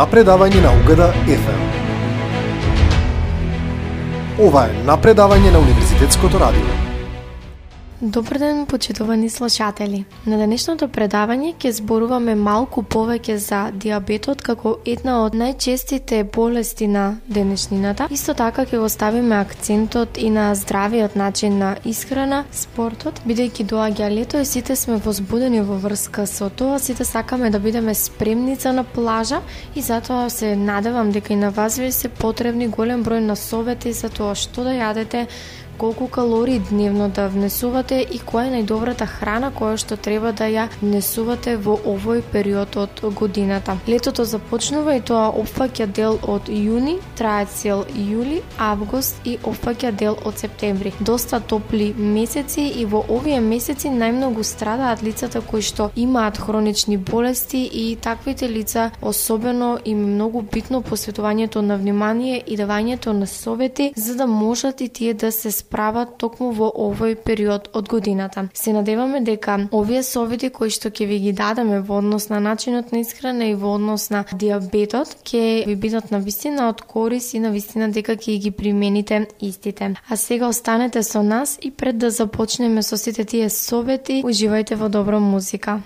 напредавање на Угада FM. Ова е напредавање на Универзитетското радио. Добар ден, почитувани слушатели. На денешното предавање ќе зборуваме малку повеќе за диабетот како една од најчестите болести на денешнината. Исто така ќе го ставиме акцентот и на здравиот начин на исхрана, спортот, бидејќи доаѓа лето и сите сме возбудени во врска со тоа, сите сакаме да бидеме спремница на плажа и затоа се надевам дека и на вас ви се потребни голем број на совети за тоа што да јадете, колку калории дневно да внесувате и која е најдобрата храна која што треба да ја внесувате во овој период од годината. Летото започнува и тоа опфаќа дел од јуни, трае цел јули, август и опфаќа дел од септември. Доста топли месеци и во овие месеци најмногу страдаат лицата кои што имаат хронични болести и таквите лица особено им е многу битно посветувањето на внимание и давањето на совети за да можат и тие да се прават токму во овој период од годината. Се надеваме дека овие совети кои што ќе ви ги дадеме во однос на начинот на исхрана и во однос на диабетот ќе ви бидат на вистина од корис и на вистина дека ќе ги примените истите. А сега останете со нас и пред да започнеме со сите тие совети, уживајте во добра музика.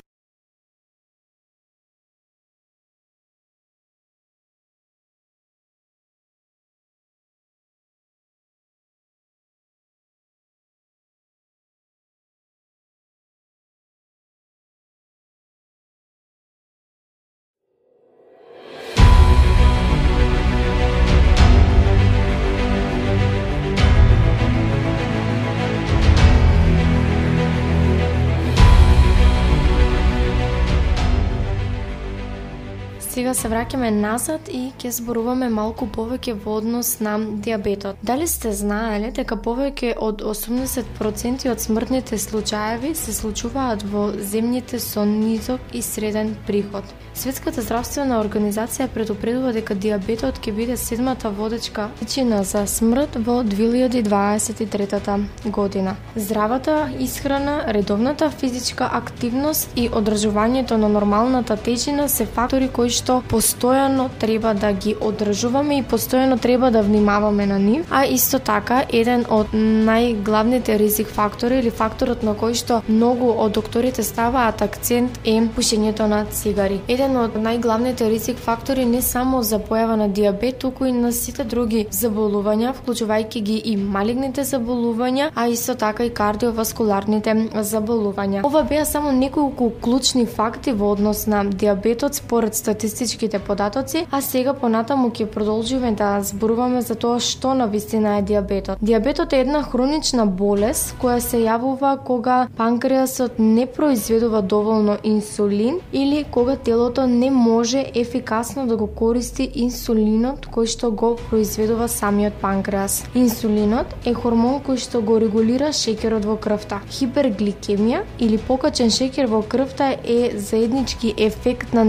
Сега се враќаме назад и ќе зборуваме малку повеќе во однос на диабетот. Дали сте знаеле дека повеќе од 80% од смртните случаеви се случуваат во земјите со низок и среден приход? Светската здравствена организација предупредува дека диабетот ќе биде седмата водечка причина за смрт во 2023 година. Здравата исхрана, редовната физичка активност и одржувањето на нормалната тежина се фактори кои што постојано треба да ги одржуваме и постојано треба да внимаваме на нив, а исто така еден од најглавните ризик фактори или факторот на кој што многу од докторите ставаат акцент е пушењето на цигари. Еден од најглавните ризик фактори не само за појава на диабет, туку и на сите други заболувања, вклучувајќи ги и малигните заболувања, а исто така и кардиоваскуларните заболувања. Ова беа само неколку клучни факти во однос на диабетот според статистички статистичките податоци, а сега понатаму ќе продолжиме да зборуваме за тоа што на вистина е диабетот. Диабетот е една хронична болест која се јавува кога панкреасот не произведува доволно инсулин или кога телото не може ефикасно да го користи инсулинот кој што го произведува самиот панкреас. Инсулинот е хормон кој што го регулира шеќерот во крвта. Хипергликемија или покачен шеќер во крвта е заеднички ефект на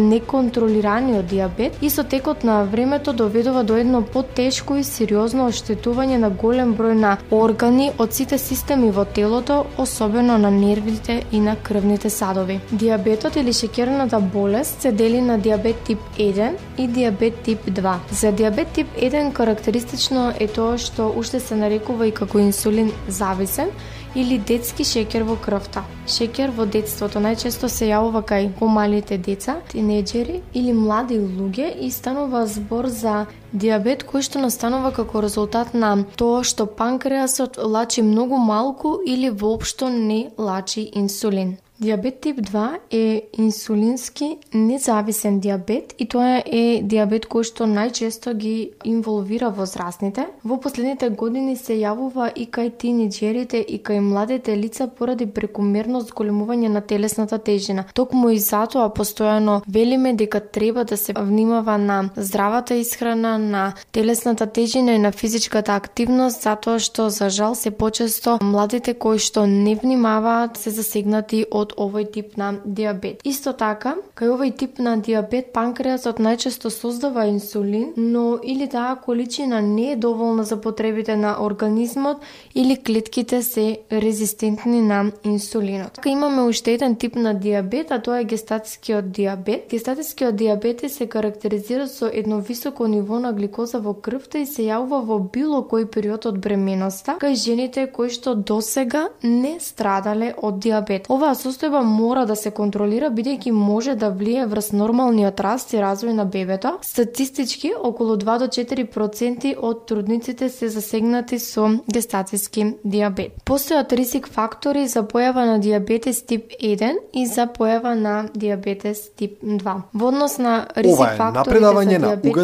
раниот диабет и со текот на времето доведува до едно потешко и сериозно оштетување на голем број на органи од сите системи во телото, особено на нервите и на крвните садови. Диабетот или шеќерната болест се дели на диабет тип 1 и диабет тип 2. За диабет тип 1 карактеристично е тоа што уште се нарекува и како инсулин зависен или детски шеќер во крвта. Шеќер во детството најчесто се јавува кај помалите деца, тинеџери или млади луѓе и станува збор за диабет кој што настанува како резултат на тоа што панкреасот лачи многу малку или воопшто не лачи инсулин. Диабет тип 2 е инсулински независен диабет и тоа е диабет кој што најчесто ги инволвира возрастните. Во последните години се јавува и кај тинеџерите и кај младите лица поради прекумерно зголемување на телесната тежина. Токму и затоа постојано велиме дека треба да се внимава на здравата исхрана, на телесната тежина и на физичката активност, затоа што за жал се почесто младите кои што не внимаваат се засегнати од од овој тип на диабет. Исто така, кај овој тип на диабет панкреасот најчесто создава инсулин, но или таа количина не е доволна за потребите на организмот или клетките се резистентни на инсулинот. Така имаме уште еден тип на диабет, а тоа е гестатскиот диабет. Гестатскиот диабет се карактеризира со едно високо ниво на гликоза во крвта и се јавува во било кој период од бременоста, кај жените кои што досега не страдале од диабет. Оваа состојба мора да се контролира бидејќи може да влие врз нормалниот раст и развој на бебето. Статистички околу 2 до 4% од трудниците се засегнати со гестацијски диабет. Постојат рисик фактори за појава на диабетес тип 1 и за појава на диабетес тип 2. Во однос на рисик факторите за диабет тип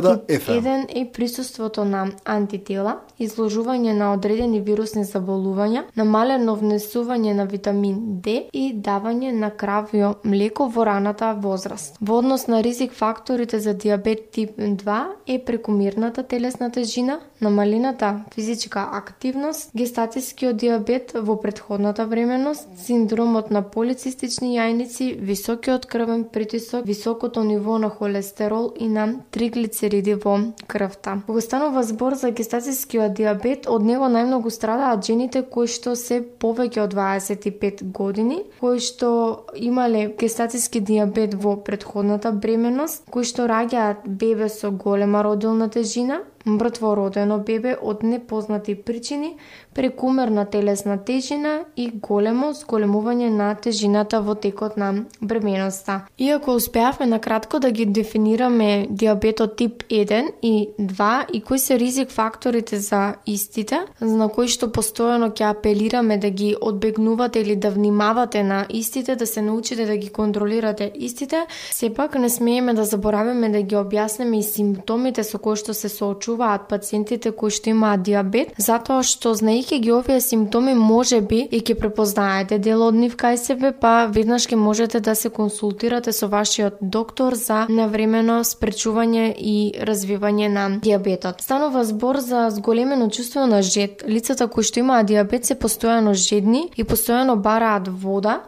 1 е присуството на антитела, изложување на одредени вирусни заболувања, намалено внесување на витамин D и давање на кравјо млеко во раната возраст. Во однос на ризик факторите за диабет тип 2 е прекумирната телесна тежина, намалената физичка активност, гестатискиот диабет во предходната временост, синдромот на полицистични јајници, високиот крвен притисок, високото ниво на холестерол и на триглицериди во крвта. Кога станува збор за гестатискиот диабет, од него најмногу страдаат жените кои што се повеќе од 25 години, кои што имале гестатиски диабет во предходната бременост, кои што раѓаат бебе со голема родилна тежина, мртво родено бебе од непознати причини, прекумерна телесна тежина и големо зголемување на тежината во текот на бременоста. Иако успеавме на кратко да ги дефинираме диабетот тип 1 и 2 и кои се ризик факторите за истите, на кои што постојано ќе апелираме да ги одбегнувате или да внимавате на истите, да се научите да ги контролирате истите, сепак не смееме да забораваме да ги објасниме и симптомите со кои што се соочуваат пациентите кои што имаат диабет, затоа што знаејќи ги овие симптоми може би и ќе препознаете дел од нив кај себе, па веднаш ќе можете да се консултирате со вашиот доктор за навремено спречување и развивање на диабетот. Станува збор за зголемено чувство на жед. Лицата кои што имаат диабет се постојано жедни и постојано бараат вода,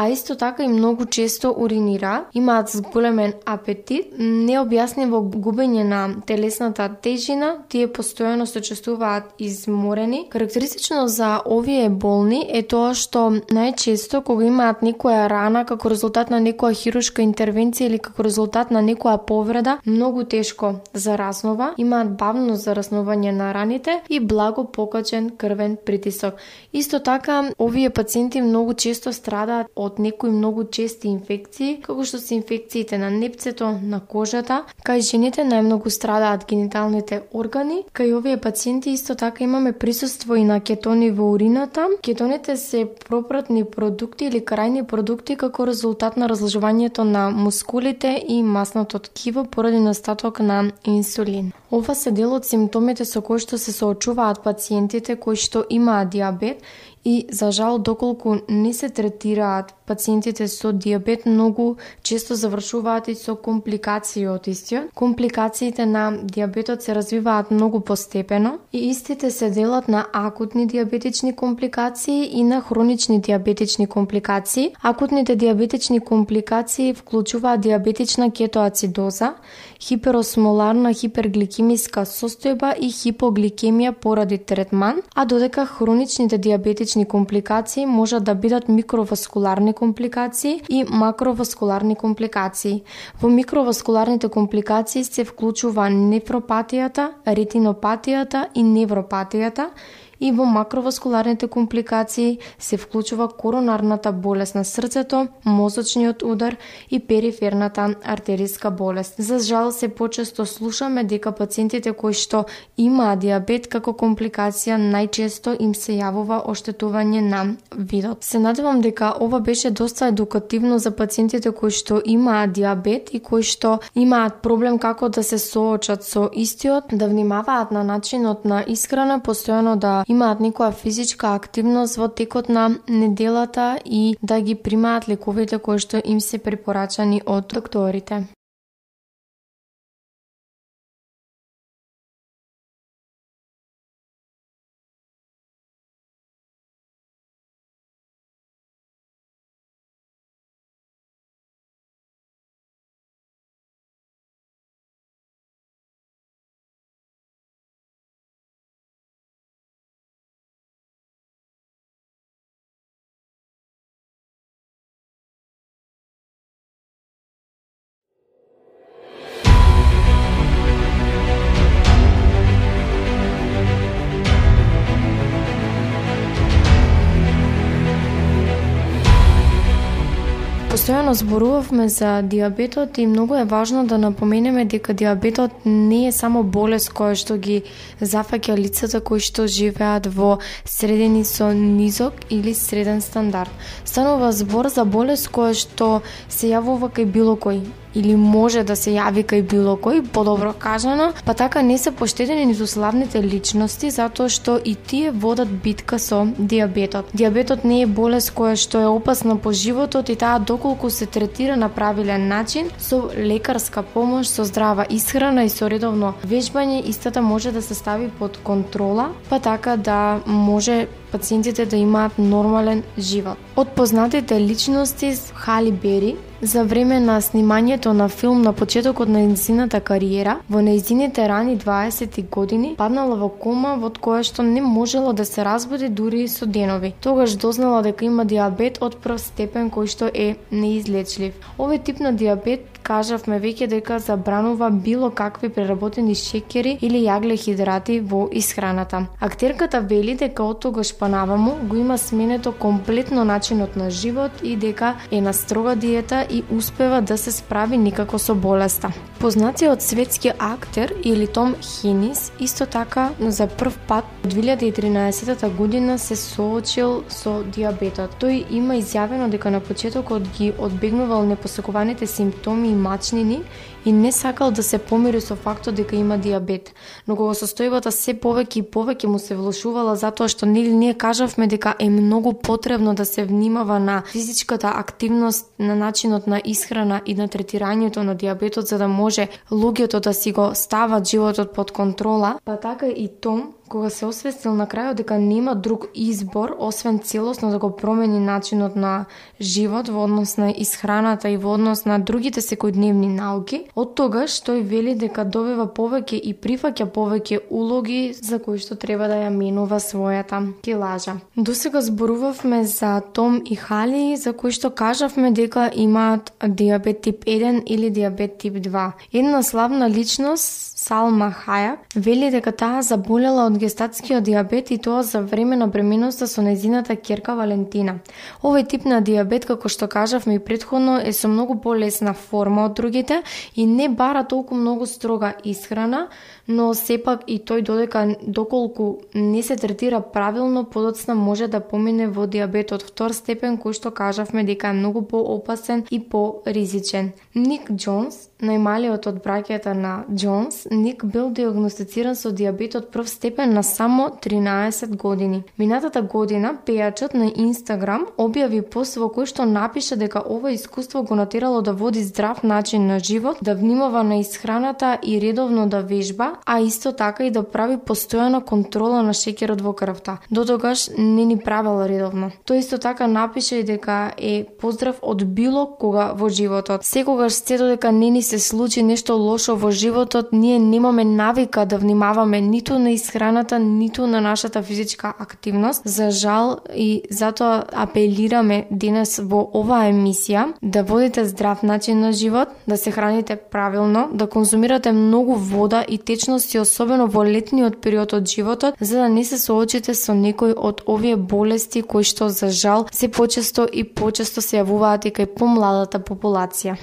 а исто така и многу често уринира, имаат зголемен апетит, необјаснимо губење на телесната тежина, тие постојано се чувствуваат изморени. Карактеристично за овие болни е тоа што најчесто кога имаат некоја рана како резултат на некоја хирушка интервенција или како резултат на некоја повреда, многу тешко зараснува, имаат бавно зараснување на раните и благо покачен крвен притисок. Исто така, овие пациенти многу често страдаат од од некои многу чести инфекции, како што се инфекциите на непцето, на кожата, кај жените најмногу страдаат гениталните органи, кај овие пациенти исто така имаме присуство и на кетони во урината. Кетоните се пропратни продукти или крајни продукти како резултат на разложувањето на мускулите и масното ткиво поради настаток на инсулин. Ова се дел од симптомите со кои што се соочуваат пациентите кои што имаат диабет и за жал доколку не се третираат пациентите со диабет многу често завршуваат и со компликации од истиот. Компликациите на диабетот се развиваат многу постепено и истите се делат на акутни диабетични компликации и на хронични диабетични компликации. Акутните диабетични компликации вклучуваат диабетична кетоацидоза, хиперосмоларна хипергликемиска состојба и хипогликемија поради третман, а додека хроничните диабетични компликации можат да бидат микроваскуларни компликации и макроваскуларни компликации. Во микроваскуларните компликации се вклучува нефропатијата, ретинопатијата и невропатијата и во макроваскуларните компликации се вклучува коронарната болест на срцето, мозочниот удар и периферната артериска болест. За жал се почесто слушаме дека пациентите кои што имаат диабет како компликација најчесто им се јавува оштетување на видот. Се надевам дека ова беше доста едукативно за пациентите кои што имаат диабет и кои што имаат проблем како да се соочат со истиот, да внимаваат на начинот на исхрана, постојано да имаат некоја физичка активност во текот на неделата и да ги примаат лековите кои што им се препорачани од докторите. Постојано зборувавме за диабетот и многу е важно да напоменеме дека диабетот не е само болест која што ги зафаќа лицата кои што живеат во средини со низок или среден стандард. Станува збор за болест која што се јавува кај било кој или може да се јави кај било кој, подобро кажано, па така не се поштедени ниту славните личности затоа што и тие водат битка со диабетот. Диабетот не е болест која што е опасна по животот и таа доколку се третира на правилен начин со лекарска помош, со здрава исхрана и со редовно вежбање, истата може да се стави под контрола, па така да може пациентите да имаат нормален живот. Од познатите личности Хали Бери за време на снимањето на филм на почетокот на незината кариера, во неизините рани 20 години, паднала во кома во која што не можело да се разбуди дури и со денови. Тогаш дознала дека има диабет од прв степен кој што е неизлечлив. Овој тип на диабет кажавме веќе дека забранува било какви преработени шекери или јаглехидрати во исхраната. Актерката вели дека од тогаш па понаваму го има сменето комплетно начинот на живот и дека е на строга диета и успева да се справи никако со болеста. Познатиот светски актер или Том Хинис исто така за прв пат 2013 година се соочил со диабетот. Тој има изјавено дека на почетокот ги одбегнувал непосакуваните симптоми и মাছ নিয়ে নিই и не сакал да се помири со фактот дека има диабет. Но кога состојбата се повеќе и повеќе му се влошувала затоа што нели ние кажавме дека е многу потребно да се внимава на физичката активност, на начинот на исхрана и на третирањето на диабетот за да може луѓето да си го стават животот под контрола, па така и Том кога се освестил на крајот дека нема друг избор освен целосно да го промени начинот на живот во однос на исхраната и во однос на другите секојдневни науки, од тогаш тој вели дека добива повеќе и прифаќа повеќе улоги за кои што треба да ја минува својата килажа. Досега зборувавме за Том и Хали за кои што кажавме дека имаат диабет тип 1 или диабет тип 2. Една славна личност, Салма Хајак, вели дека таа заболела од гестатскиот диабет и тоа за време на бременоста со незината керка Валентина. Овој тип на диабет, како што кажавме и предходно, е со многу полесна форма од другите и не бара толку многу строга исхрана, но сепак и тој додека доколку не се третира правилно, подоцна може да помине во диабетот втор степен, кој што кажавме дека е многу поопасен и поризичен. Ник Джонс, најмалиот од браќата на Джонс, Ник бил диагностициран со диабетот прв степен на само 13 години. Минатата година пејачот на Инстаграм објави пост во кој што напише дека ова искуство го натерало да води здрав начин на живот, да внимава на исхраната и редовно да вежба, а исто така и да прави постојана контрола на шеќерот во крвта. До тогаш не ни правел редовно. Тој исто така напише и дека е поздрав од било кога во животот. Секогаш се додека не ни се случи нешто лошо во животот, ние немаме навика да внимаваме ниту на исхраната, ниту на нашата физичка активност. За жал и затоа апелираме денес во оваа емисија да водите здрав начин на живот, да се храните правилно, да конзумирате многу вода и личности, особено во летниот период од животот, за да не се соочите со некој од овие болести кои што за жал се почесто и почесто се јавуваат и кај помладата популација.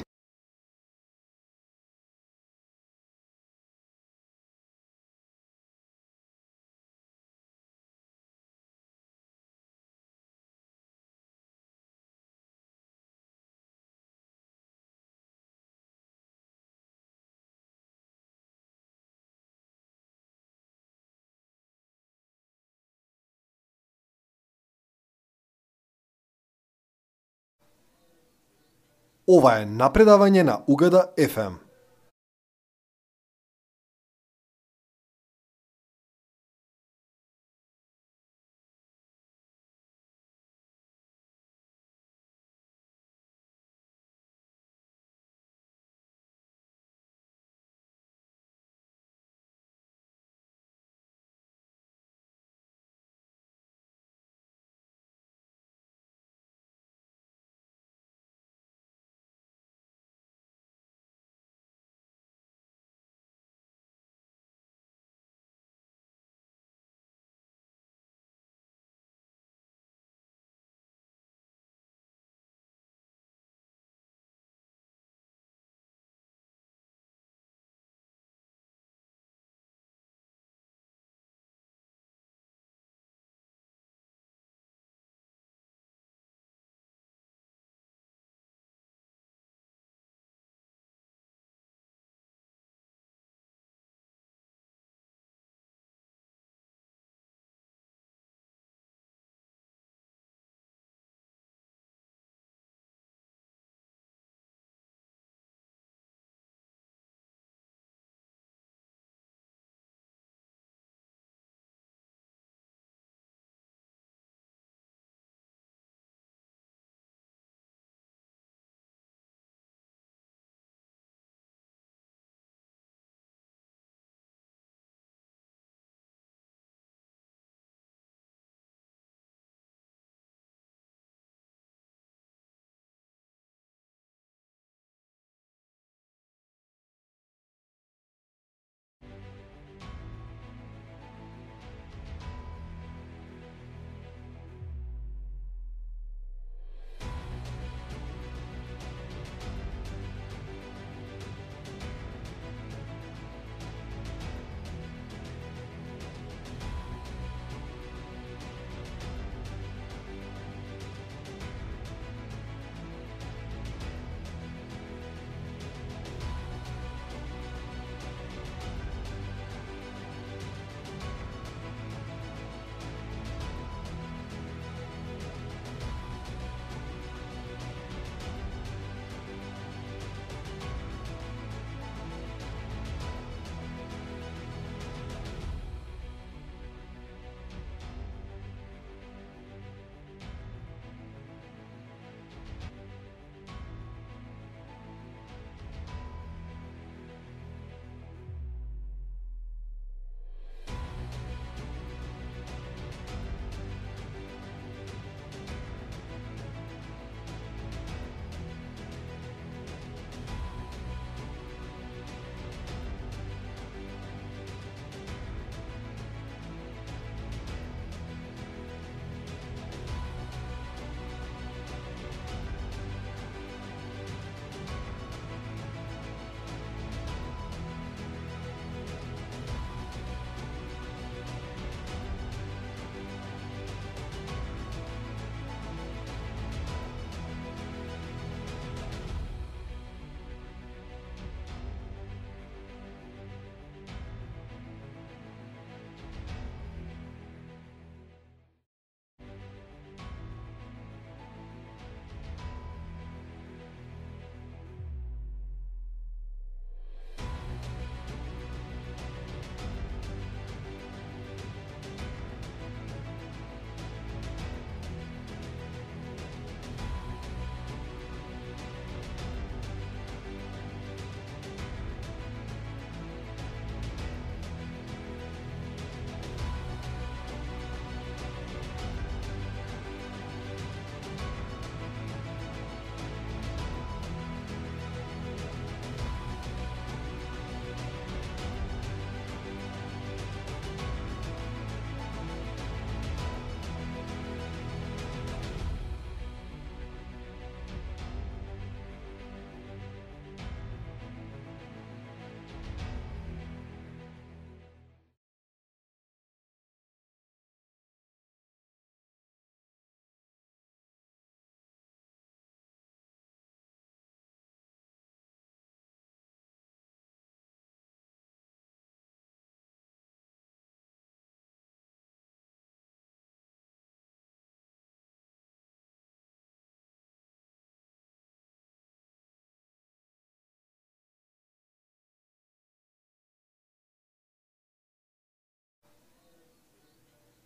Ова е напредавање на Угада FM.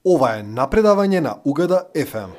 Ова е напредавање на Угада FM.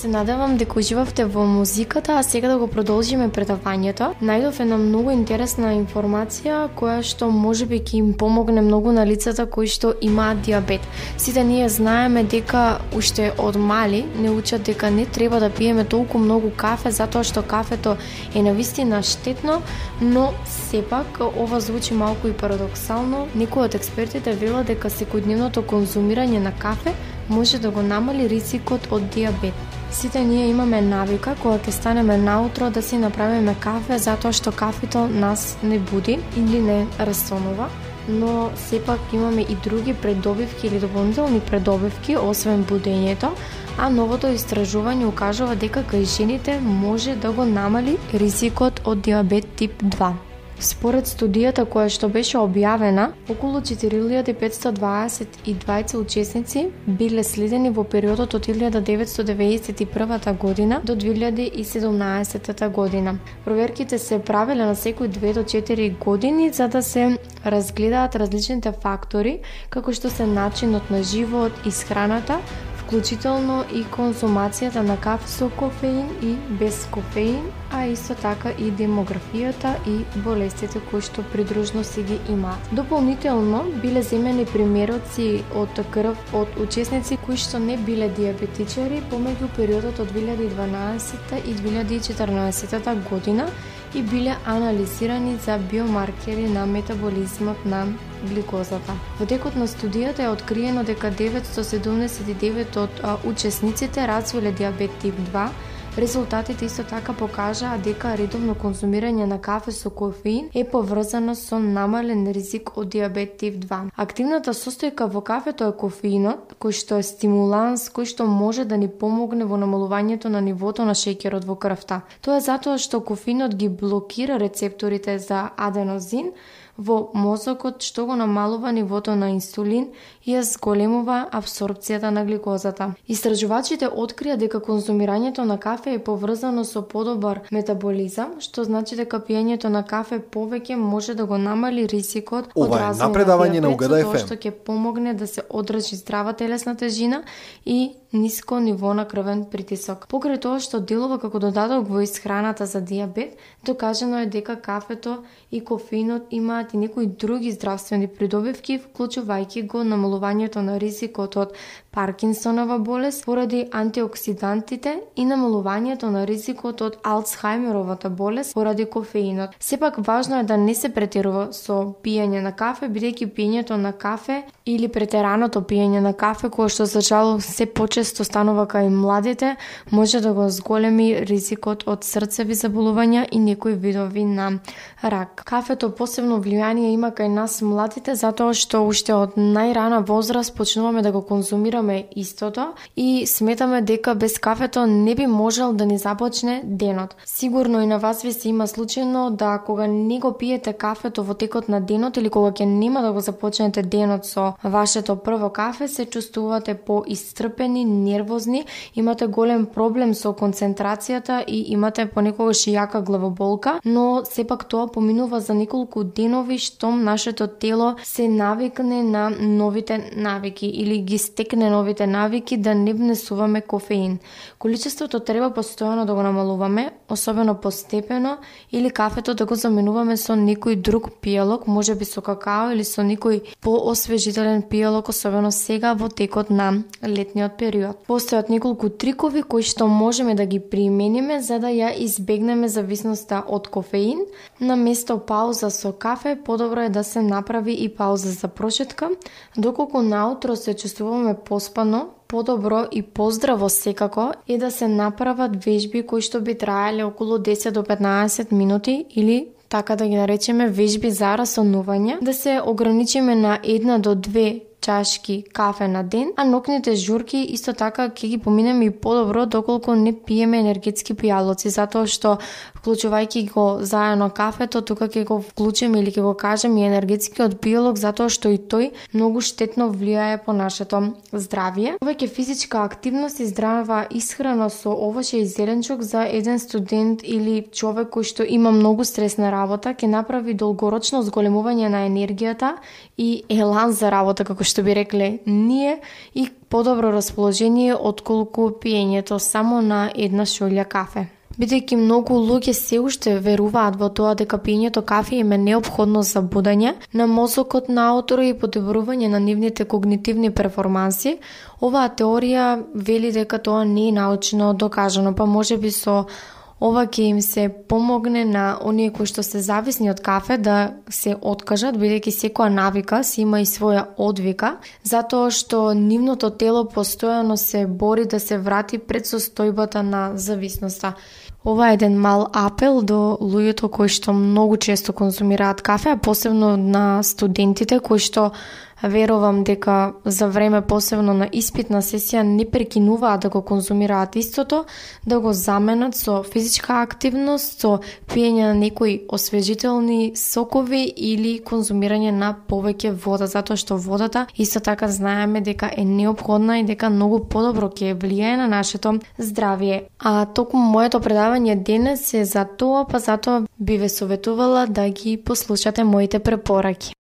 Се надевам дека уживавте во музиката, а сега да го продолжиме предавањето. Најдов една многу интересна информација која што може би ќе им помогне многу на лицата кои што имаат диабет. Сите ние знаеме дека уште од мали не учат дека не треба да пиеме толку многу кафе затоа што кафето е навистина штетно, но сепак ова звучи малку и парадоксално. Некои од експертите велат дека секојдневното конзумирање на кафе може да го намали ризикот од диабет. Сите ние имаме навика кога ќе станеме наутро да си направиме кафе затоа што кафето нас не буди или не расонува, но сепак имаме и други предобивки или дополнителни предобивки освен будењето, а новото истражување укажува дека кај жените може да го намали ризикот од диабет тип 2. Според студијата која што беше објавена, околу 4522 учесници биле следени во периодот од 1991 година до 2017 година. Проверките се правеле на секој 2 до 4 години за да се разгледаат различните фактори, како што се начинот на живот, исхраната, вклучително и конзумацијата на кафе со кофеин и без кофеин, а исто така и демографијата и болестите кои што придружно си ги имаат. Дополнително биле земени примероци од крв од учесници кои што не биле диабетичари помеѓу периодот од 2012 и 2014 година и биле анализирани за биомаркери на метаболизмот на гликозата. Во текот на студијата е откриено дека 979 од учесниците развиле диабет тип 2, Резултатите исто така покажаа дека редовно конзумирање на кафе со кофеин е поврзано со намален ризик од диабет тип 2. Активната состојка во кафето е кофеинот, кој што е стимуланс, кој што може да ни помогне во намалувањето на нивото на шеќерот во крвта. Тоа е затоа што кофеинот ги блокира рецепторите за аденозин, во мозокот што го намалува нивото на инсулин ја зголемува абсорбцијата на гликозата. Истражувачите открија дека конзумирањето на кафе е поврзано со подобар метаболизам, што значи дека пиењето на кафе повеќе може да го намали ризикот од развој на диабет, на Тоа што ќе помогне да се одржи здрава телесна тежина и ниско ниво на крвен притисок. Покрај тоа што делува како додаток во исхраната за диабет, докажано е дека кафето и кофеинот имаат и некои други здравствени придобивки, вклучувајќи го намалувањето на ризикот од Паркинсонова болест поради антиоксидантите и намалувањето на ризикот од Алцхаймеровата болест поради кофеинот. Сепак важно е да не се претерува со пиење на кафе, бидејќи пиењето на кафе или претераното пиење на кафе, кое што за жал се почесто станува кај младите, може да го зголеми ризикот од срцеви заболувања и некои видови на рак. Кафето посебно влијание има кај нас младите затоа што уште од најрана возраст почнуваме да го конзумираме истото и сметаме дека без кафето не би можел да ни започне денот. Сигурно и на вас ви се има случајно да кога не го пиете кафето во текот на денот или кога ќе нема да го започнете денот со вашето прво кафе, се чувствувате поистрпени, нервозни, имате голем проблем со концентрацијата и имате понекогаш и јака главоболка, но сепак тоа поминува за неколку денови штом нашето тело се навикне на новите навики или ги стекне новите навики да не внесуваме кофеин. Количеството треба постојано да го намалуваме, особено постепено, или кафето да го заменуваме со некој друг пијалок, може би со какао или со некој поосвежителен пијалок, особено сега во текот на летниот период. Постојат неколку трикови кои што можеме да ги примениме за да ја избегнеме зависноста од кофеин. На место пауза со кафе, подобро е да се направи и пауза за прошетка. Доколку наутро се чувствуваме по поспано, подобро и поздраво секако е да се направат вежби кои што би траеле околу 10 до 15 минути или така да ги наречеме вежби за расонување, да се ограничиме на една до две чашки кафе на ден, а нокните журки исто така ќе ги поминеме и подобро доколку не пиеме енергетски пијалоци, затоа што вклучувајќи го заедно кафето, тука ќе го вклучиме или ќе го кажеме и енергетскиот пијалок затоа што и тој многу штетно влијае по нашето здравје. Повеќе физичка активност и здрава исхрана со овоќе и зеленчук за еден студент или човек кој што има многу стресна работа ќе направи долгорочно зголемување на енергијата и елан за работа како што би рекле ние и подобро расположение отколку пиењето само на една шолја кафе. Бидејќи многу луѓе се уште веруваат во тоа дека пиењето кафе им е необходно за будење на мозокот на аутора и подобрување на нивните когнитивни перформанси, оваа теорија вели дека тоа не е научно докажано, па може би со Ова ќе им се помогне на оние кои што се зависни од кафе да се откажат, бидејќи секоја навика си има и своја одвика, затоа што нивното тело постојано се бори да се врати пред состојбата на зависноста. Ова е еден мал апел до луѓето кои што многу често консумираат кафе, а посебно на студентите кои што Верувам дека за време посебно на испитна сесија не прекинуваат да го конзумираат истото, да го заменат со физичка активност, со пиење на некои освежителни сокови или конзумирање на повеќе вода, затоа што водата исто така знаеме дека е необходна и дека многу подобро ќе влијае на нашето здравје. А токму моето предавање денес е за тоа, па затоа би ве советувала да ги послушате моите препораки.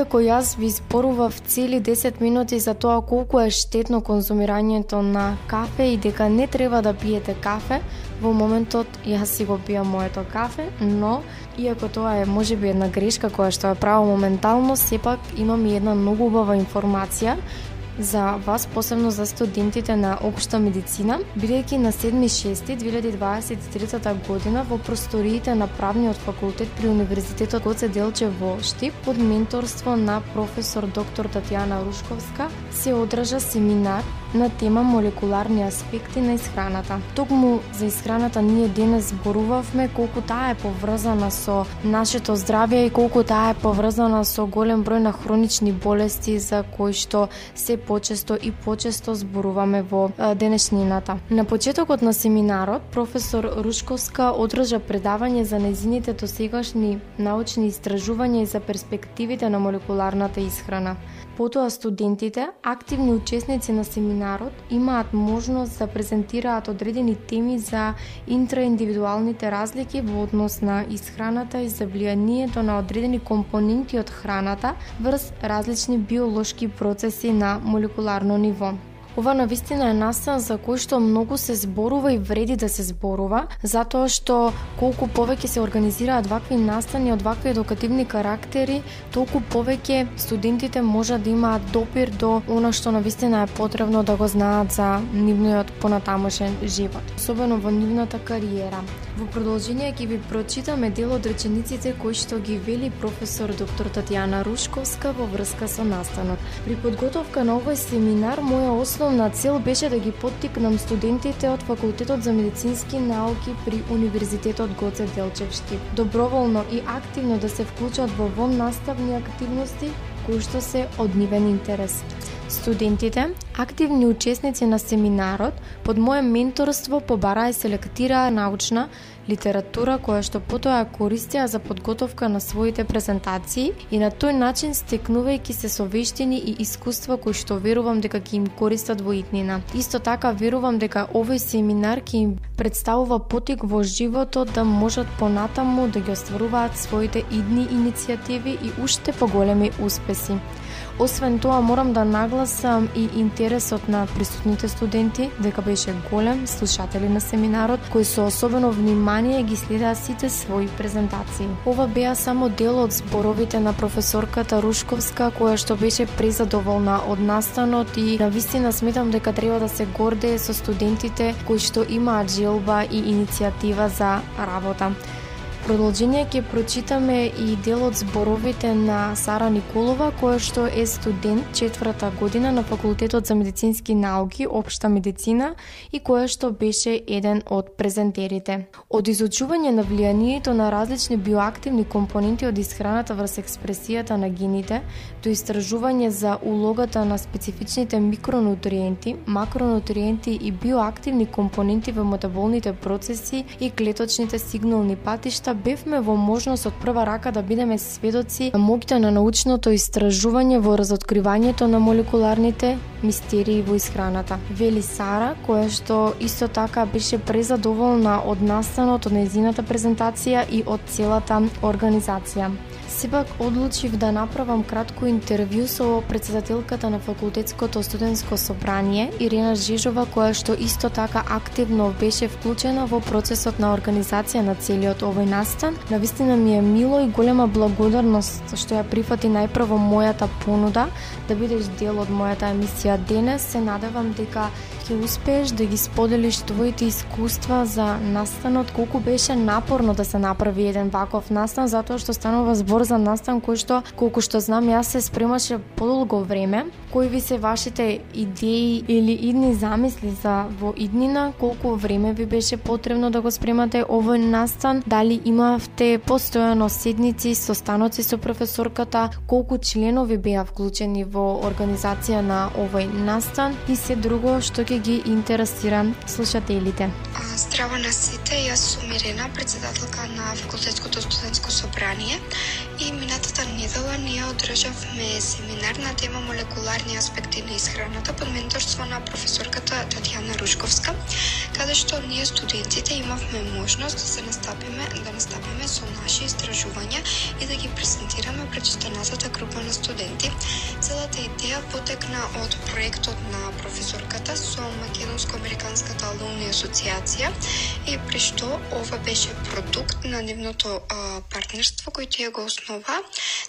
Иако јас ви зборував цели 10 минути за тоа колку е штетно конзумирањето на кафе и дека не треба да пиете кафе, во моментот јас си го пијам моето кафе, но иако тоа е можеби една грешка која што ја правам моментално, сепак имам и една многу убава информација за вас, посебно за студентите на општа медицина, бидејќи на 7.6.2023 година во просториите на правниот факултет при Универзитетот Гоце Делче во Штип под менторство на професор доктор Татјана Рушковска се одржа семинар на тема молекуларни аспекти на исхраната. Токму за исхраната ние денес зборувавме колку таа е поврзана со нашето здравје и колку таа е поврзана со голем број на хронични болести за кои што се почесто и почесто зборуваме во денешнината. На почетокот на семинарот професор Рушковска одржа предавање за незините досегашни научни истражувања и за перспективите на молекуларната исхрана. Потоа студентите, активни учесници на семинарот, имаат можност да презентираат одредени теми за интраиндивидуалните разлики во однос на исхраната и за влијанието на одредени компоненти од храната врз различни биолошки процеси на молекуларно ниво. Ова на вистина е настан за кој што многу се зборува и вреди да се зборува, затоа што колку повеќе се организираат вакви настани од вакви едукативни карактери, толку повеќе студентите можат да имаат допир до она што на вистина е потребно да го знаат за нивниот понатамошен живот, особено во нивната кариера. Во продолжение ќе ви прочитаме дел од речениците кои што ги вели професор доктор Татјана Рушковска во врска со настанот. При подготовка на овој семинар моја Основна цел беше да ги поттикнам студентите од Факултетот за медицински науки при Универзитетот Гоце Делчев Штип, доброволно и активно да се вклучат во вон наставни активности кои што се од нивен интерес. Студентите, активни учесници на семинарот, под моје менторство побараа и селектираа научна литература која што потоа ја користеа за подготовка на своите презентации и на тој начин стекнувајќи се со вештини и искуства кои што верувам дека ќе им користат во иднина. Исто така верувам дека овој семинар ќе им представува потик во животот да можат понатаму да ги остваруваат своите идни иницијативи и уште поголеми успеси. Освен тоа, морам да нагласам и интересот на присутните студенти, дека беше голем, слушатели на семинарот, кои со особено внимание ги следаа сите своји презентации. Ова беа само дел од зборовите на професорката Рушковска, која што беше презадоволна од настанот и на вистина сметам дека треба да се гордее со студентите кои што имаат желба и иницијатива за работа продолжение ќе прочитаме и дел од зборовите на Сара Николова, која што е студент четврта година на Факултетот за медицински науки, општа медицина и која што беше еден од презентерите. Од изучување на влијанието на различни биоактивни компоненти од исхраната врз експресијата на гените, до истражување за улогата на специфичните микронутриенти, макронутриенти и биоактивни компоненти во метаболните процеси и клеточните сигнални патишта Доста бевме во можност од прва рака да бидеме сведоци на моќта на научното истражување во разоткривањето на молекуларните мистерии во исхраната. Вели Сара, која што исто така беше презадоволна од настанот, од незината презентација и од целата организација. Сепак одлучив да направам кратко интервју со председателката на факултетското студентско собрание Ирина Жижова која што исто така активно беше вклучена во процесот на организација на целиот овој настан. Навистина ми е мило и голема благодарност што ја прифати најпрво мојата понуда да бидеш дел од мојата емисија денес. Се надевам дека ќе успееш да ги споделиш твоите искуства за настанот, колку беше напорно да се направи еден ваков настан, затоа што станува збор за настан кој што, колку што знам, јас се спремаше подолго време. Кои ви се вашите идеи или идни замисли за во иднина, колку време ви беше потребно да го спремате овој настан, дали имавте постојано седници, состаноци со професорката, колку членови беа вклучени во организација на овој настан и се друго што ќе ги интересира слушателите. Здраво на сите, јас сум Ирена, председателка на факултетското студентско собрание и минатата да недела ние одржавме семинар на тема молекуларни аспекти на исхраната под менторство на професорката Татјана Рушковска, каде што ние студентите имавме можност да се настапиме, да настапиме со наши истражувања и да ги презентираме пред останатата група на студенти. Целата идеја потекна од проектот на професорката со Македонско-Американската алумни асоциација и при што ова беше продукт на нивното партнерство кој ја го основа.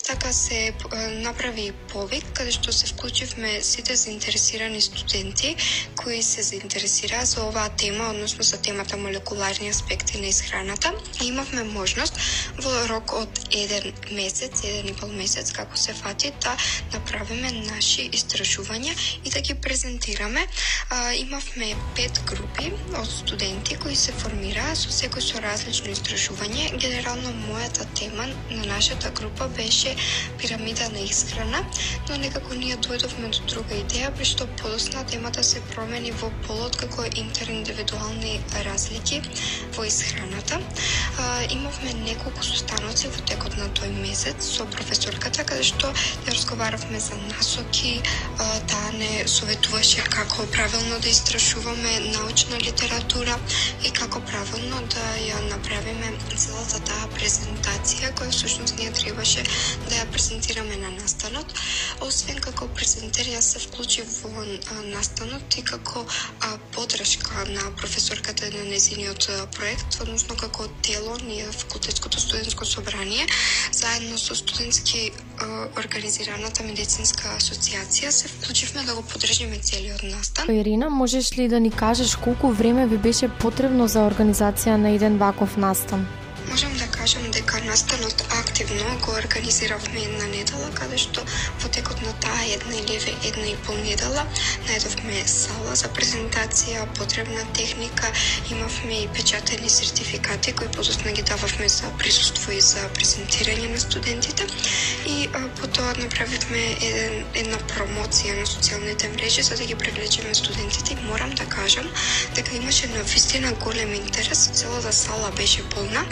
Така се направи повик каде што се вклучивме сите заинтересирани студенти кои се заинтересираа за оваа тема, односно за темата молекуларни аспекти на исхраната. И имавме можност во рок од еден месец, еден и пол месец како се фати да направиме наши истражувања и да ги презентираме. А, имавме пет групи од студенти кои се формираа со секој со различно истражување. Генерално мојата тема на нашата група беше пирамида на исхрана, но некако ние дојдовме до друга идеја, при што подосна темата се промени во полот како интериндивидуални разлики во исхраната. А, имавме неколку состаноци во текот на тој месец со професорката, каде што ја разговаравме за насоки, а, таа не советуваше како правилно да истрашуваме научна литература и како правилно да ја направиме целата таа презентација која всушност ние требаше да ја презентираме на настанот. Освен како презентер, јас се вклучив во настанот и како а, подршка на професорката на незиниот проект, односно како тело на факултетското студентско собрание, заедно со студентски организираната медицинска асоциација се вклучивме да го подржиме целиот настан. Ирина, можеш ли да ни кажеш колку време ви беше потребно за организација на еден ваков настан? Можам да кажам дека настанот активно го организиравме една недела, каде што во текот на таа една или една и пол недела најдовме сала за презентација, потребна техника, имавме и печатени сертификати кои подосна ги дававме за присуство и за презентирање на студентите и а, потоа направивме еден, една промоција на социјалните мрежи за да ги привлечеме студентите и морам да кажам дека имаше на вистина голем интерес, целата сала беше полна.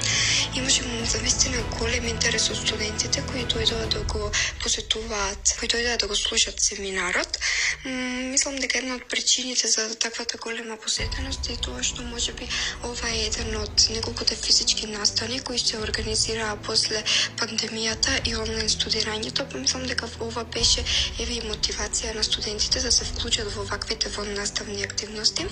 Имаше за вистина голем интерес од студентите кои дојдоа да го посетуваат, кои дојдоа да го слушат семинарот. мислам дека една од причините за таквата голема посетеност е тоа што можеби ова е еден од неколкуте физички настани кои се организираа после пандемијата и онлайн студирањето. Па мислам дека ова беше еве и мотивација на студентите да се вклучат во ваквите во наставни активности.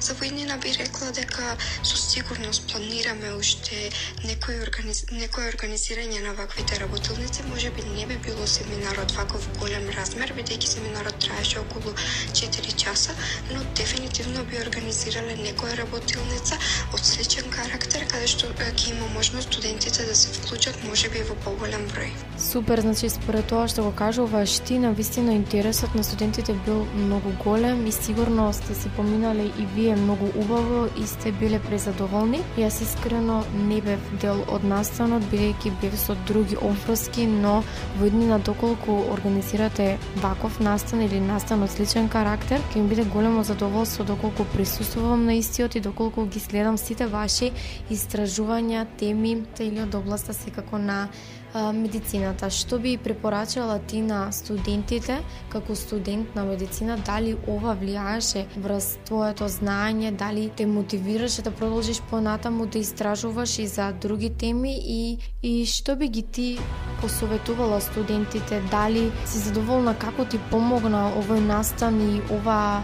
За војнина би рекла дека со сигурност планираме уште некој организ... некој организирање на ваквите работилници, можеби не би било семинарот ваков голем размер, бидејќи семинарот траеше околу 4 часа, но дефинитивно би организирале некоја работилница од сличен карактер, каде што ќе има можност студентите да се вклучат можеби во поголем број. Супер, значи според тоа што го кажуваш ти, на вистина интересот на студентите бил многу голем и сигурно сте си поминале и вие многу убаво и сте биле презадоволни. Јас искрено не бев дел од настанот, бидејќи бев со други обврски, но во иднина доколку организирате ваков настан или настан од сличен карактер, ќе ми биде големо задоволство доколку присуствувам на истиот и доколку ги следам сите ваши истражувања, теми или од областа секако на медицината. Што би препорачала ти на студентите како студент на медицина, дали ова влијаеше врз твоето знаење, дали те мотивираше да продолжиш понатаму да истражуваш и за други теми? И и што би ги ти посоветувала студентите, дали си задоволна како ти помогна овој настан и ова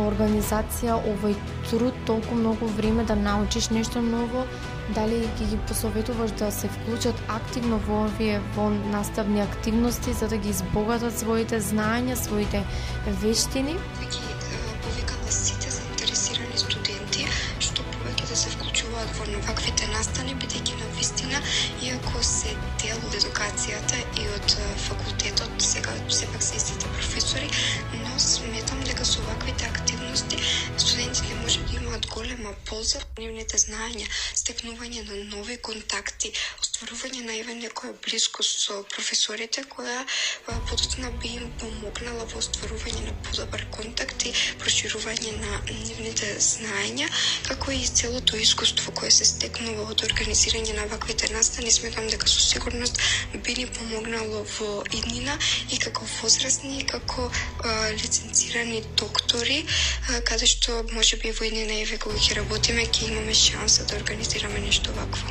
организација, овој труд, толку многу време да научиш нешто ново, дали ги ги посоветуваш да се вклучат активно во овие во наставни активности за да ги избогатат своите знаења, своите вештини? Ги повикала сите заинтересирани студенти што повеќе да се вклучуваат во ваквите настани, бидејќи на вистина, иако се дел од едукацијата и од факултетот, сега сепак се истите професори, имаат голема полза нивните знаења, стекнување на нови контакти, остварување на еве некоја блискост со професорите која подоцна би им помогнала во остварување на подобар контакт и проширување на нивните знаења, како и целото искуство кое се стекнува од организирање на ваквите настани, сметам дека со сигурност би ни помогнало во иднина и како возрастни и како а, лиценцирани доктори, а, каде што може би во иднина еве кога ќе работиме ќе имаме шанса да организираме нешто вакво.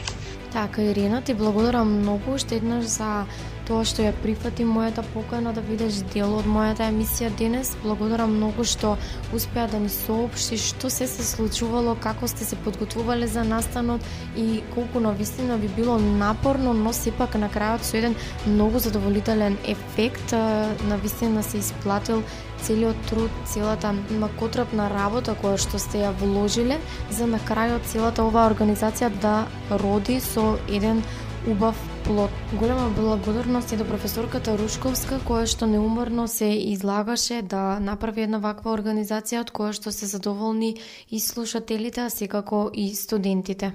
Така, Ирина, ти благодарам многу уште еднаш за тоа што ја прифати мојата покана да видиш дел од мојата емисија денес. Благодарам многу што успеа да ни соопшти што се се случувало, како сте се подготвувале за настанот и колку на вистина би било напорно, но сепак на крајот со еден многу задоволителен ефект, на вистина се исплатил целиот труд, целата макотрапна работа која што сте ја вложиле за на крајот целата оваа организација да роди со еден убав плод. Голема благодарност и до професорката Рушковска, која што неуморно се излагаше да направи една ваква организација од која што се задоволни и слушателите, а секако и студентите.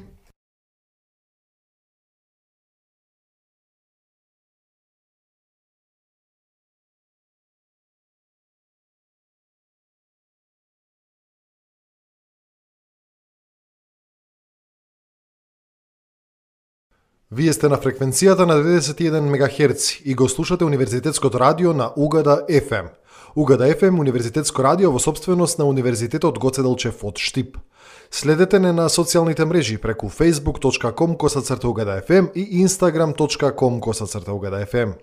Вие сте на фреквенцијата на 91 МГц и го слушате Универзитетското радио на Угада FM. Угада FM Универзитетско радио во собственост на Универзитетот Гоце Делчев од Штип. Следете не на социјалните мрежи преку facebook.com косацрта Угада FM и instagram.com косацрта Угада FM.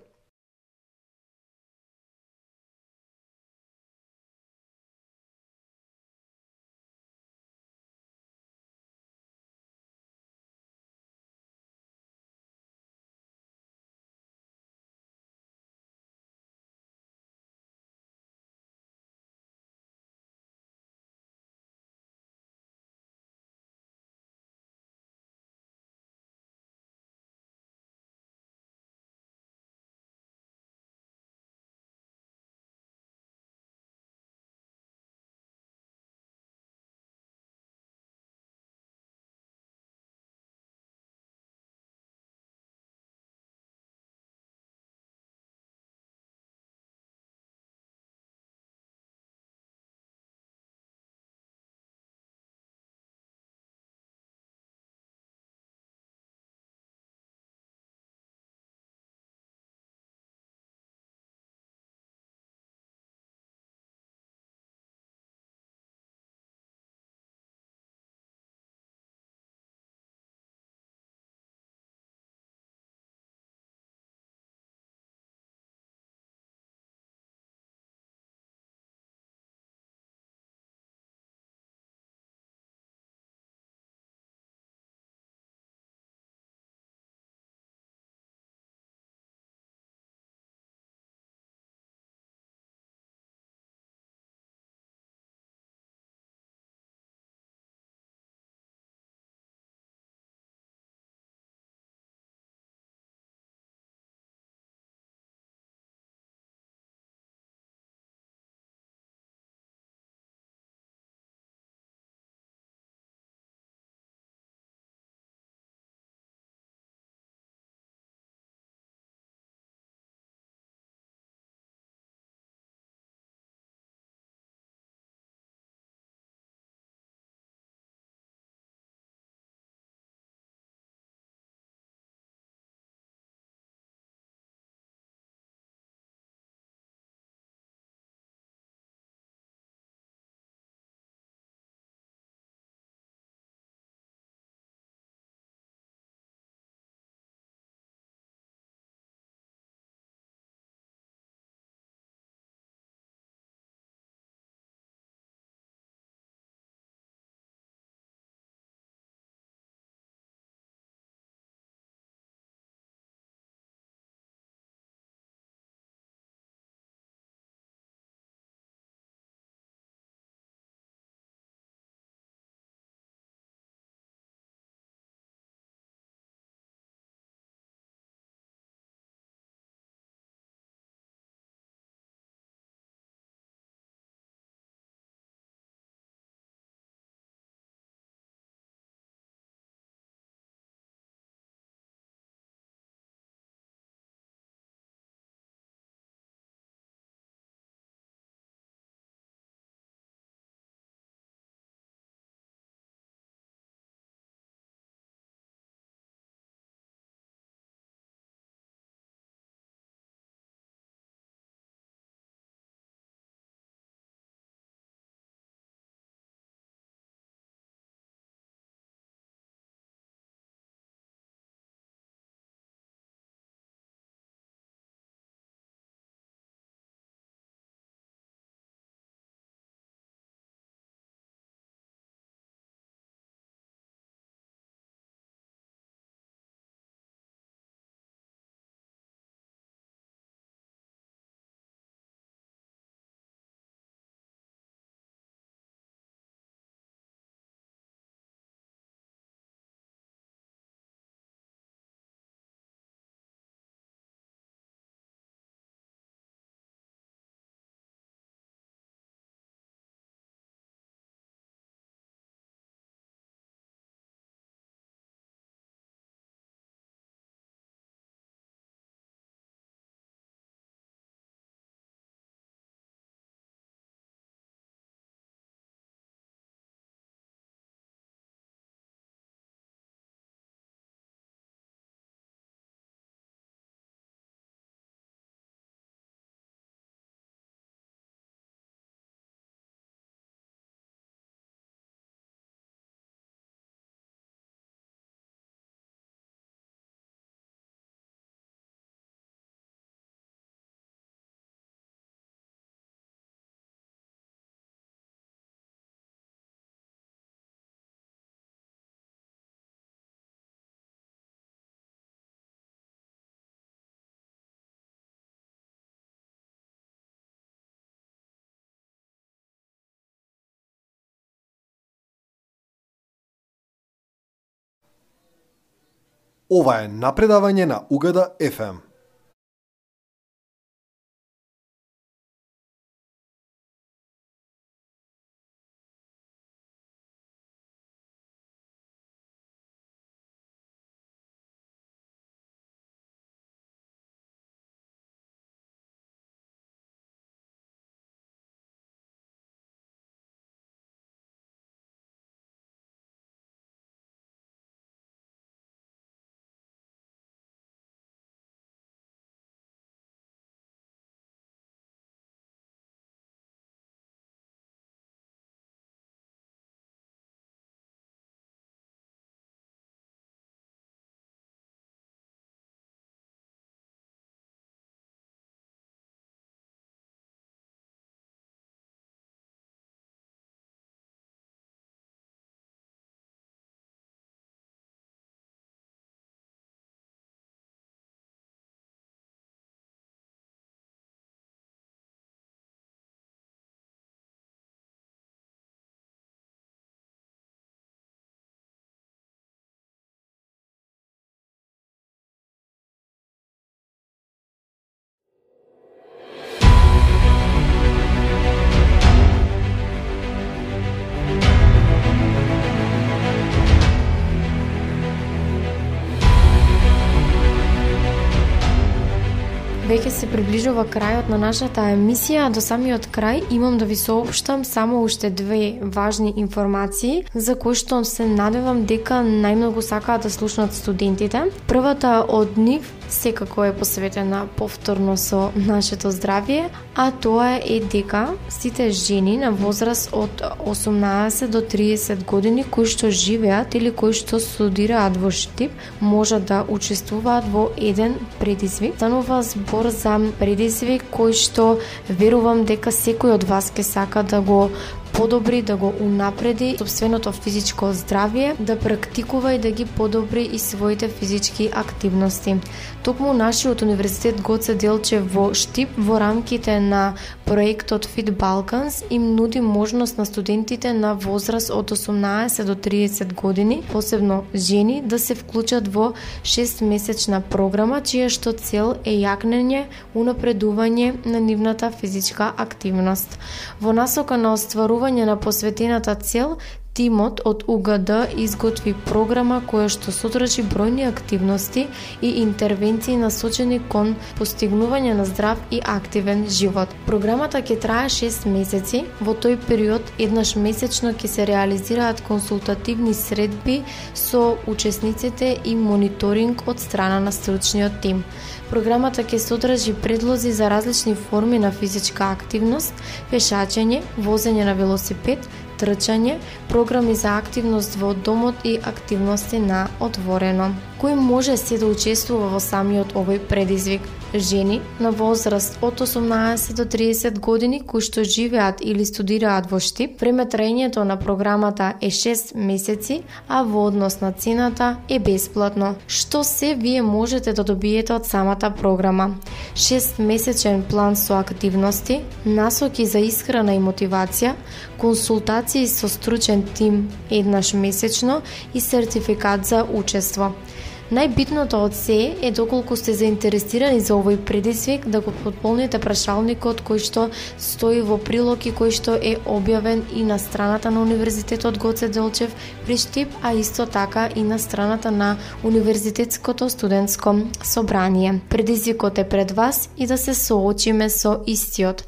Ова е напредавање на Угада FM. Се приближува крајот на нашата емисија, до самиот крај имам да ви соопштам само уште две важни информации за кои што се надевам дека најмногу сакаат да слушнат студентите. Првата од нив секако е посветена повторно со нашето здравје, а тоа е дека сите жени на возраст од 18 до 30 години кои што живеат или кои што студираат во Штип можат да учествуваат во еден предизвик. Станува збор за предизвик кој што верувам дека секој од вас ке сака да го подобри, да го унапреди собственото физичко здравје, да практикува и да ги подобри и своите физички активности. Токму нашиот универзитет Гоце Делче во Штип во рамките на проектот Fit Balkans им нуди можност на студентите на возраст од 18 до 30 години, посебно жени, да се вклучат во 6 месечна програма чија што цел е јакнење, унапредување на нивната физичка активност. Во насока на остварување постигнување на посветената цел, Тимот од УГД изготви програма која што содржи бројни активности и интервенции насочени кон постигнување на здрав и активен живот. Програмата ќе трае 6 месеци. Во тој период еднаш месечно ќе се реализираат консултативни средби со учесниците и мониторинг од страна на стручниот тим. Програмата ќе содржи предлози за различни форми на физичка активност, пешачење, возење на велосипед, трчање, програми за активност во домот и активности на отворено. Кој може се да учествува во самиот овој предизвик? Жени на возраст од 18 до 30 години кои што живеат или студираат во Штип, време траењето на програмата е 6 месеци, а во однос на цената е бесплатно. Што се вие можете да добиете од самата програма? 6 месечен план со активности, насоки за исхрана и мотивација, консултации со стручен тим еднаш месечно и сертификат за учество. Најбитното од се е доколку сте заинтересирани за овој предизвик да го подполните прашалникот кој што стои во прилог и кој што е објавен и на страната на Универзитетот Гоце Делчев при Штип, а исто така и на страната на Универзитетското студентско собрание. Предизвикот е пред вас и да се соочиме со истиот.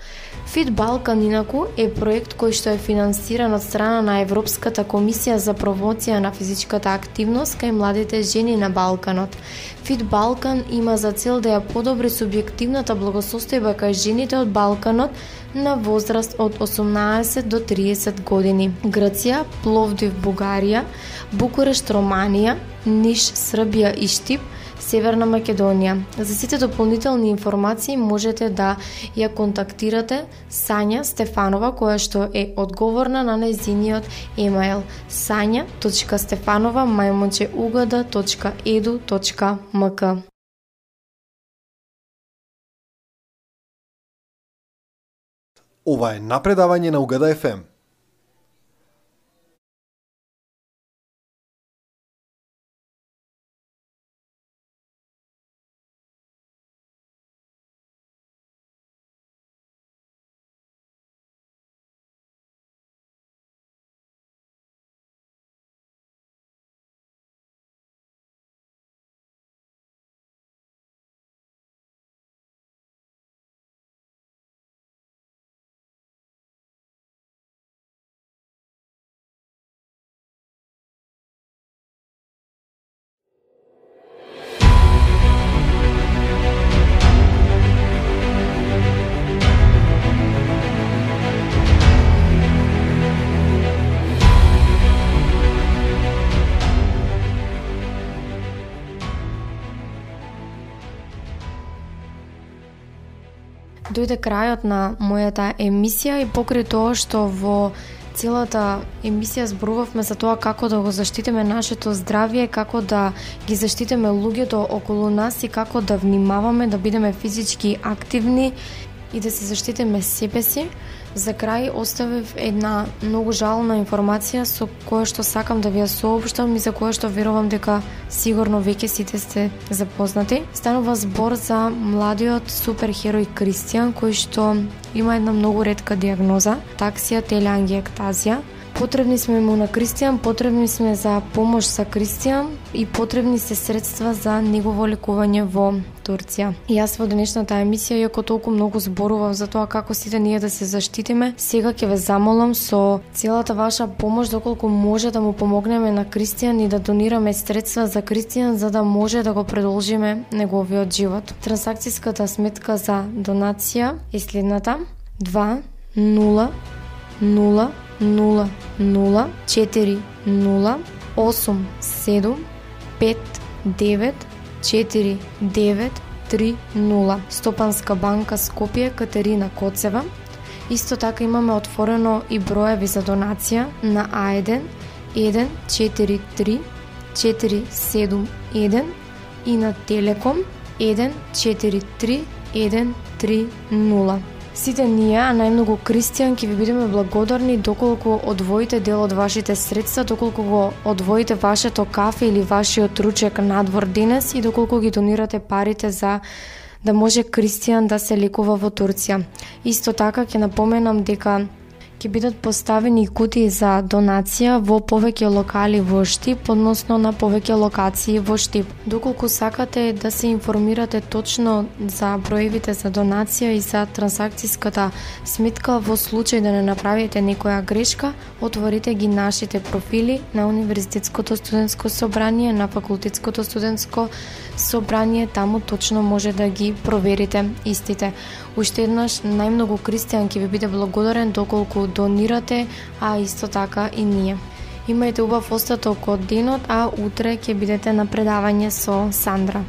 Fit Balkan инаку е проект кој што е финансиран од страна на Европската комисија за промоција на физичката активност кај младите жени на Балканот. Fit Balkan има за цел да ја подобри субјективната благосостојба кај жените од Балканот на возраст од 18 до 30 години. Грција, Пловдив, Бугарија, Букурешт, Романија, Ниш, Србија и Штип – Северна Македонија. За сите дополнителни информации можете да ја контактирате Сања Стефанова, која што е одговорна на незиниот емайл sanja.stefanova.maјмончеугада.edu.mk Ова е напредавање на Угада FM. Дојде крајот на мојата емисија и покрај тоа што во целата емисија зборувавме за тоа како да го заштитиме нашето здравје, како да ги заштитиме луѓето околу нас и како да внимаваме да бидеме физички активни и да се заштитиме себе си. За крај оставив една многу жална информација со која што сакам да ви ја соопштам и за која што верувам дека сигурно веќе сите сте запознати. Станува збор за младиот суперхерој Кристијан кој што има една многу ретка диагноза таксија телеангиектазија Потребни сме му на Кристијан, потребни сме за помош за Кристијан и потребни се средства за негово лекување во Турција. И јас во денешната емисија, иако толку многу зборував за тоа како сите ние да се заштитиме, сега ќе ве замолам со целата ваша помош доколку може да му помогнеме на Кристијан и да донираме средства за Кристијан за да може да го продолжиме неговиот живот. Трансакцијската сметка за донација е следната 2 0 0 0 0 4 0 8 7 5 9 4 9 3 0 Стопанска банка Скопје Катерина Коцева Исто така имаме отворено и броеви за донација на А1 143 471 и на Телеком 143 130. Сите ние, а најмногу Кристијан, ќе ви бидеме благодарни доколку одвоите дел од вашите средства, доколку го одвоите вашето кафе или вашиот ручек надвор денес и доколку ги донирате парите за да може Кристијан да се лекува во Турција. Исто така ќе напоменам дека ќе бидат поставени кутии за донација во повеќе локали во Штип, односно на повеќе локации во Штип. Доколку сакате да се информирате точно за броевите за донација и за трансакцијската сметка во случај да не направите некоја грешка, отворите ги нашите профили на Универзитетското студентско собрание, на Факултетското студентско собрание, таму точно може да ги проверите истите. Уште еднаш, најмногу Кристијан ќе ви биде благодарен доколку донирате, а исто така и ние. Имајте убав остаток од денот, а утре ќе бидете на предавање со Сандра.